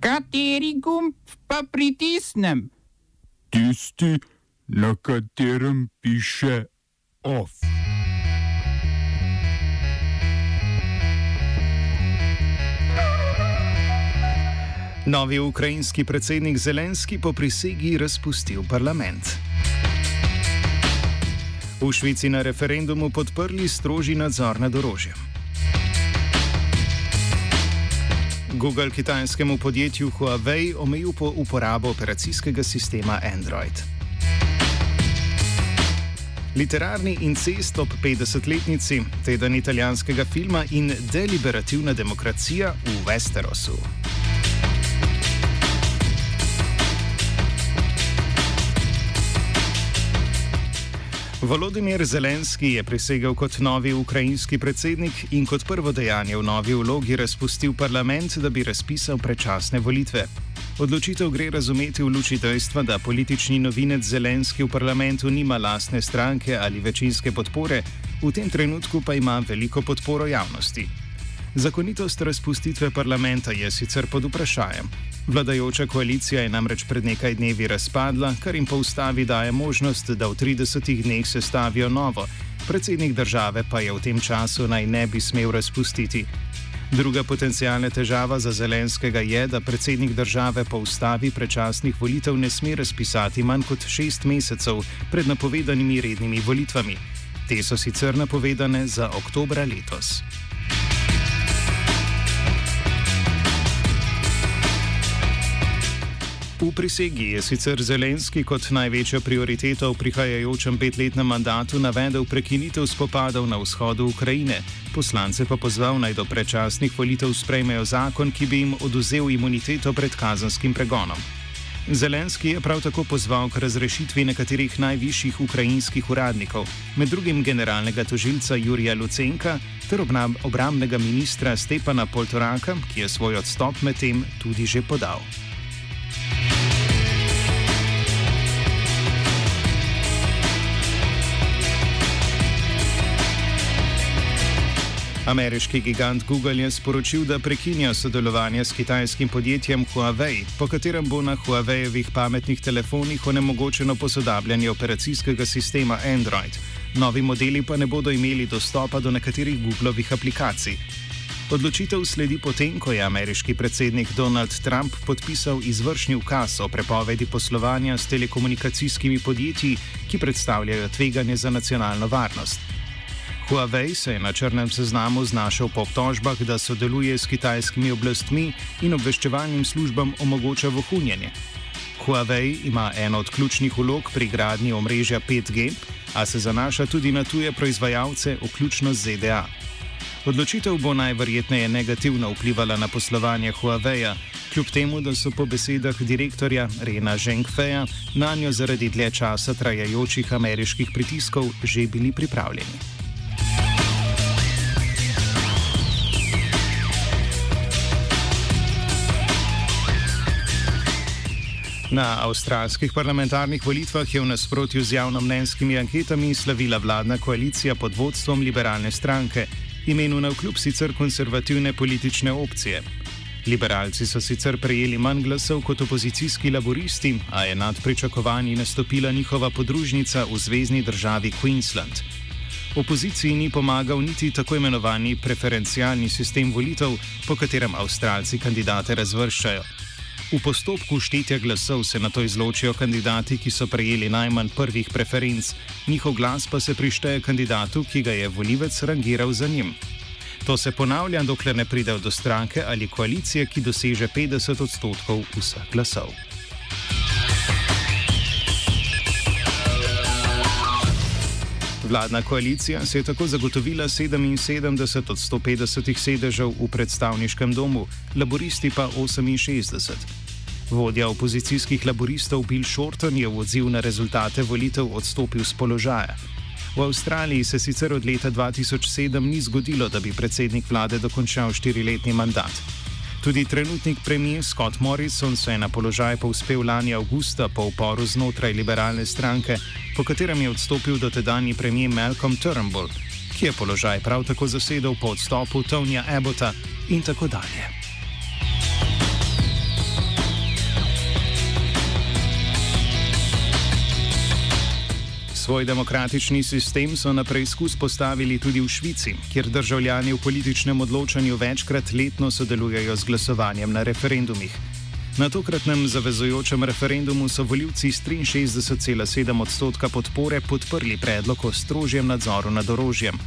Kateri gumb pa pritisnem? Tisti, na katerem piše OF. Novi ukrajinski predsednik Zelenski po prisegi razpustil parlament. V Švici na referendumu podprli strožji nadzor nad orožjem. Google kitajskemu podjetju Huawei omejil po uporabo operacijskega sistema Android. Literarni incest ob 50-letnici, teden italijanskega filma in deliberativna demokracija v Westerosu. Volodimir Zelenski je prisegel kot novi ukrajinski predsednik in kot prvo dejanje v novi vlogi razpustil parlament, da bi razpisal predčasne volitve. Odločitev gre razumeti v luči dejstva, da politični novinec Zelenski v parlamentu nima lastne stranke ali večinske podpore, v tem trenutku pa ima veliko podporo javnosti. Zakonitost razpustitve parlamenta je sicer pod vprašanjem. Vladajoča koalicija je namreč pred nekaj dnevi razpadla, kar jim po ustavi daje možnost, da v 30 dneh sestavijo novo. Predsednik države pa je v tem času naj ne bi smel razpustiti. Druga potencijalna težava za Zelenskega je, da predsednik države po ustavi predčasnih volitev ne sme razpisati manj kot šest mesecev pred napovedanimi rednimi volitvami. Te so sicer napovedane za oktobra letos. V prisegi je sicer Zelenski kot največjo prioriteto v prihajajočem petletnem mandatu navedel prekinitev spopadov na vzhodu Ukrajine, poslance pa pozval naj do predčasnih volitev sprejmejo zakon, ki bi jim oduzel imuniteto pred kazanskim pregonom. Zelenski je prav tako pozval k razrešitvi nekaterih najvišjih ukrajinskih uradnikov, med drugim generalnega tožilca Jurija Lucenka ter obramnega ministra Stepana Poltoraka, ki je svoj odstop medtem tudi že podal. Ameriški gigant Google je sporočil, da prekinja sodelovanje s kitajskim podjetjem Huawei, po katerem bo na Huawei-evih pametnih telefonih onemogočeno posodabljanje operacijskega sistema Android. Novi modeli pa ne bodo imeli dostopa do nekaterih Googlovih aplikacij. Odločitev sledi potem, ko je ameriški predsednik Donald Trump podpisal izvršni ukaz o prepovedi poslovanja s telekomunikacijskimi podjetji, ki predstavljajo tveganje za nacionalno varnost. Huawei se je na črnem seznamu znašel po obtožbah, da sodeluje s kitajskimi oblastmi in obveščevalnim službam omogoča vohunjenje. Huawei ima eno od ključnih vlog pri gradnji omrežja 5G, a se zanaša tudi na tuje proizvajalce, vključno z ZDA. Odločitev bo najverjetneje negativno vplivala na poslovanje Huawei-ja, kljub temu, da so po besedah direktorja Rena Zhengfeja na njo zaradi dlje časa trajajočih ameriških pritiskov že bili pripravljeni. Na avstralskih parlamentarnih volitvah je v nasprotju z javnomnenjskimi anketami slavila vladna koalicija pod vodstvom liberalne stranke, imenu na vkljub sicer konservativne politične opcije. Liberalci so sicer prejeli manj glasov kot opozicijski laboristi, a je nad pričakovanji nastopila njihova podružnica v zvezdni državi Queensland. Opoziciji ni pomagal niti tako imenovani preferencialni sistem volitev, po katerem avstralci kandidate razvrščajo. V postopku štetja glasov se na to izločijo kandidati, ki so prejeli najmanj prvih preferenc, njihov glas pa se prišteje kandidatu, ki ga je volivec rangiral za njim. To se ponavlja, dokler ne pride do stranke ali koalicije, ki doseže 50 odstotkov vseh glasov. Vladna koalicija se je tako zagotovila 77 od 150 sedežev v predstavniškem domu, laboristi pa 68. Vodja opozicijskih laboristov Bill Shorten je v odziv na rezultate volitev odstopil z položaja. V Avstraliji se sicer od leta 2007 ni zgodilo, da bi predsednik vlade dokončal štiriletni mandat. Tudi trenutnik premijer Scott Morrison se je na položaj povzpel lani avgusta po uporu znotraj liberalne stranke, po katerem je odstopil dotedanji premijer Malcolm Turnbull, ki je položaj prav tako zasedel po odstopu Tonija Abbotta in tako dalje. Svoj demokratični sistem so na preizkus postavili tudi v Švici, kjer državljani v političnem odločanju večkrat letno sodelujejo z glasovanjem na referendumih. Na tokratnem zavezujočem referendumu so voljivci s 63,7 odstotka podpore podprli predlog o strožjem nadzoru nad orožjem.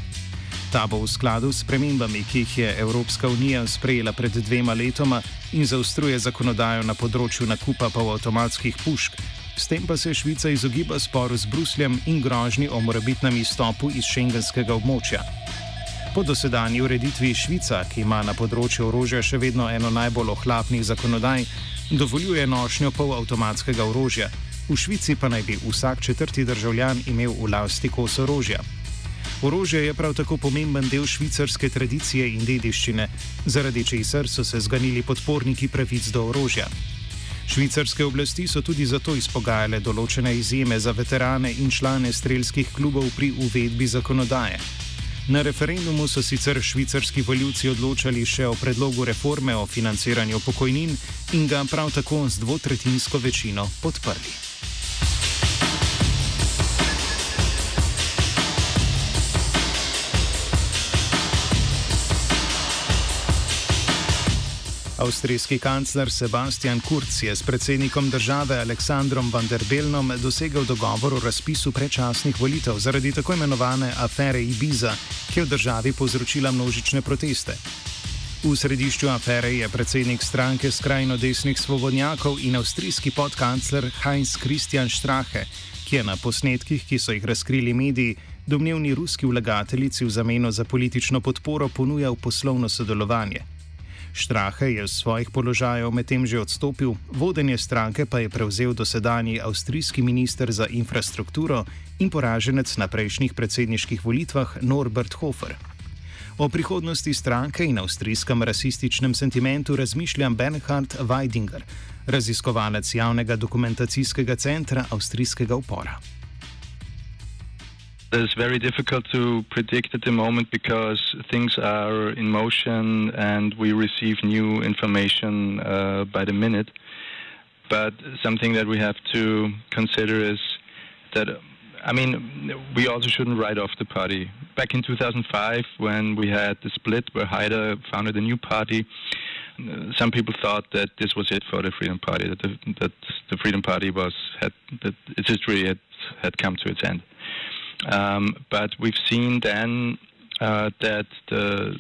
Ta bo v skladu s premembami, ki jih je Evropska unija sprejela pred dvema letoma in zaostruje zakonodajo na področju nakupa polavtomatskih pušk. S tem pa se Švica izogiba sporu z Brusljem in grožnji o morebitnem izstopu iz šengenskega območja. Po dosedanji ureditvi Švica, ki ima na področju orožja še vedno eno najbolj ohlapnih zakonodaj, dovoljuje nošnjo polavtomatskega orožja. V Švici pa naj bi vsak četrti državljan imel v lasti kos orožja. Orožje je prav tako pomemben del švicarske tradicije in dediščine, zaradi česar so se zganili podporniki pravic do orožja. Švicarske oblasti so tudi zato izpogajale določene izjeme za veterane in člane strelskih klubov pri uvedbi zakonodaje. Na referendumu so sicer švicarski voljivci odločali še o predlogu reforme o financiranju pokojnin in ga prav tako z dvotretinsko večino podprli. Avstrijski kancler Sebastian Kurz je s predsednikom države Aleksandrom van der Belnom dosegel dogovor o razpisu predčasnih volitev zaradi tako imenovane afere Ibiza, ki je v državi povzročila množične proteste. V središču afere je predsednik stranke skrajno desnih svobodnjakov in avstrijski podkancler Heinz Christian Strache, ki je na posnetkih, ki so jih razkrili mediji, domnevni ruski vlagateljici v zameno za politično podporo ponujal poslovno sodelovanje. Štrahe je z svojih položajev medtem že odstopil, vodenje stranke pa je prevzel dosedanji avstrijski minister za infrastrukturo in poraženec na prejšnjih predsedniških volitvah Norbert Hofer. O prihodnosti stranke in avstrijskem rasističnem sentimentu razmišlja Bernhard Weidinger, raziskovalec javnega dokumentacijskega centra avstrijskega upora. It's very difficult to predict at the moment because things are in motion and we receive new information uh, by the minute. But something that we have to consider is that, I mean, we also shouldn't write off the party. Back in 2005, when we had the split where Haider founded a new party, uh, some people thought that this was it for the Freedom Party, that the, that the Freedom Party was had that its history had had come to its end. Um, but we've seen then uh, that the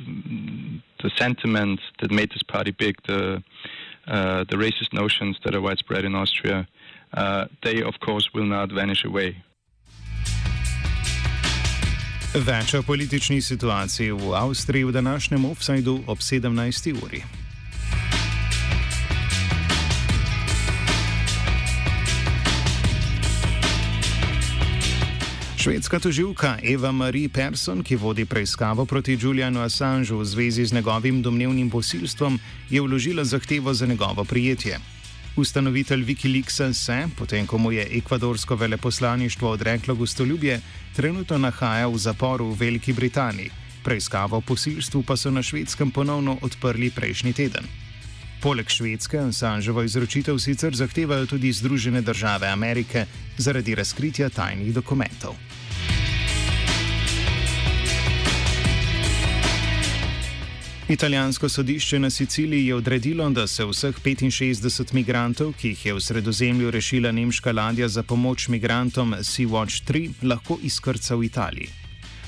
the sentiment that made this party big, the uh, the racist notions that are widespread in Austria, uh, they of course will not vanish away. Več o politični situaciji v Avstriji v današnjem offsajdu ob 17. uri. Švedska toživka Eva Marie Persson, ki vodi preiskavo proti Julianu Assangeu v zvezi z njegovim domnevnim posilstvom, je vložila zahtevo za njegovo prijetje. Ustanovitelj Wikileaksa se, potem ko mu je ekvadorsko veleposlaništvo odreklo gostoljubje, trenutno nahaja v zaporu v Veliki Britaniji. Preiskavo o posilstvu pa so na švedskem ponovno odprli prejšnji teden. Poleg Švedske Assangevo izročitev sicer zahtevajo tudi Združene države Amerike zaradi razkritja tajnih dokumentov. Italijansko sodišče na Siciliji je odredilo, da se vseh 65 migrantov, ki jih je v sredozemlju rešila nemška ladja za pomoč migrantom Sea-Watch 3, lahko izkrca v Italiji.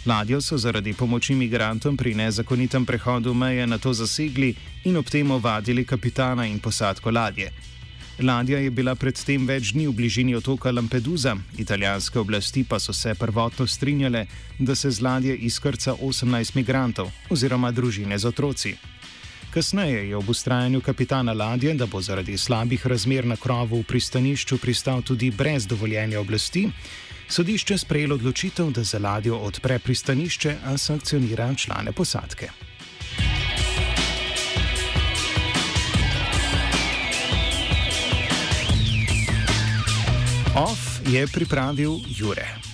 Ladjo so zaradi pomoči migrantom pri nezakonitem prehodu meje na to zasegli in ob tem ovadili kapitana in posadko ladje. Ladja je bila predtem več dni v bližini otoka Lampedusa, italijanske oblasti pa so se prvotno strinjale, da se z ladje izkrca 18 migrantov oziroma družine z otroci. Kasneje je ob ustrajanju kapitana ladje, da bo zaradi slabih razmer na krovu v pristanišču pristal tudi brez dovoljenja oblasti, sodišče sprejelo odločitev, da za ladjo odpre pristanišče, a sankcionira člane posadke. OF je pripravil Jure.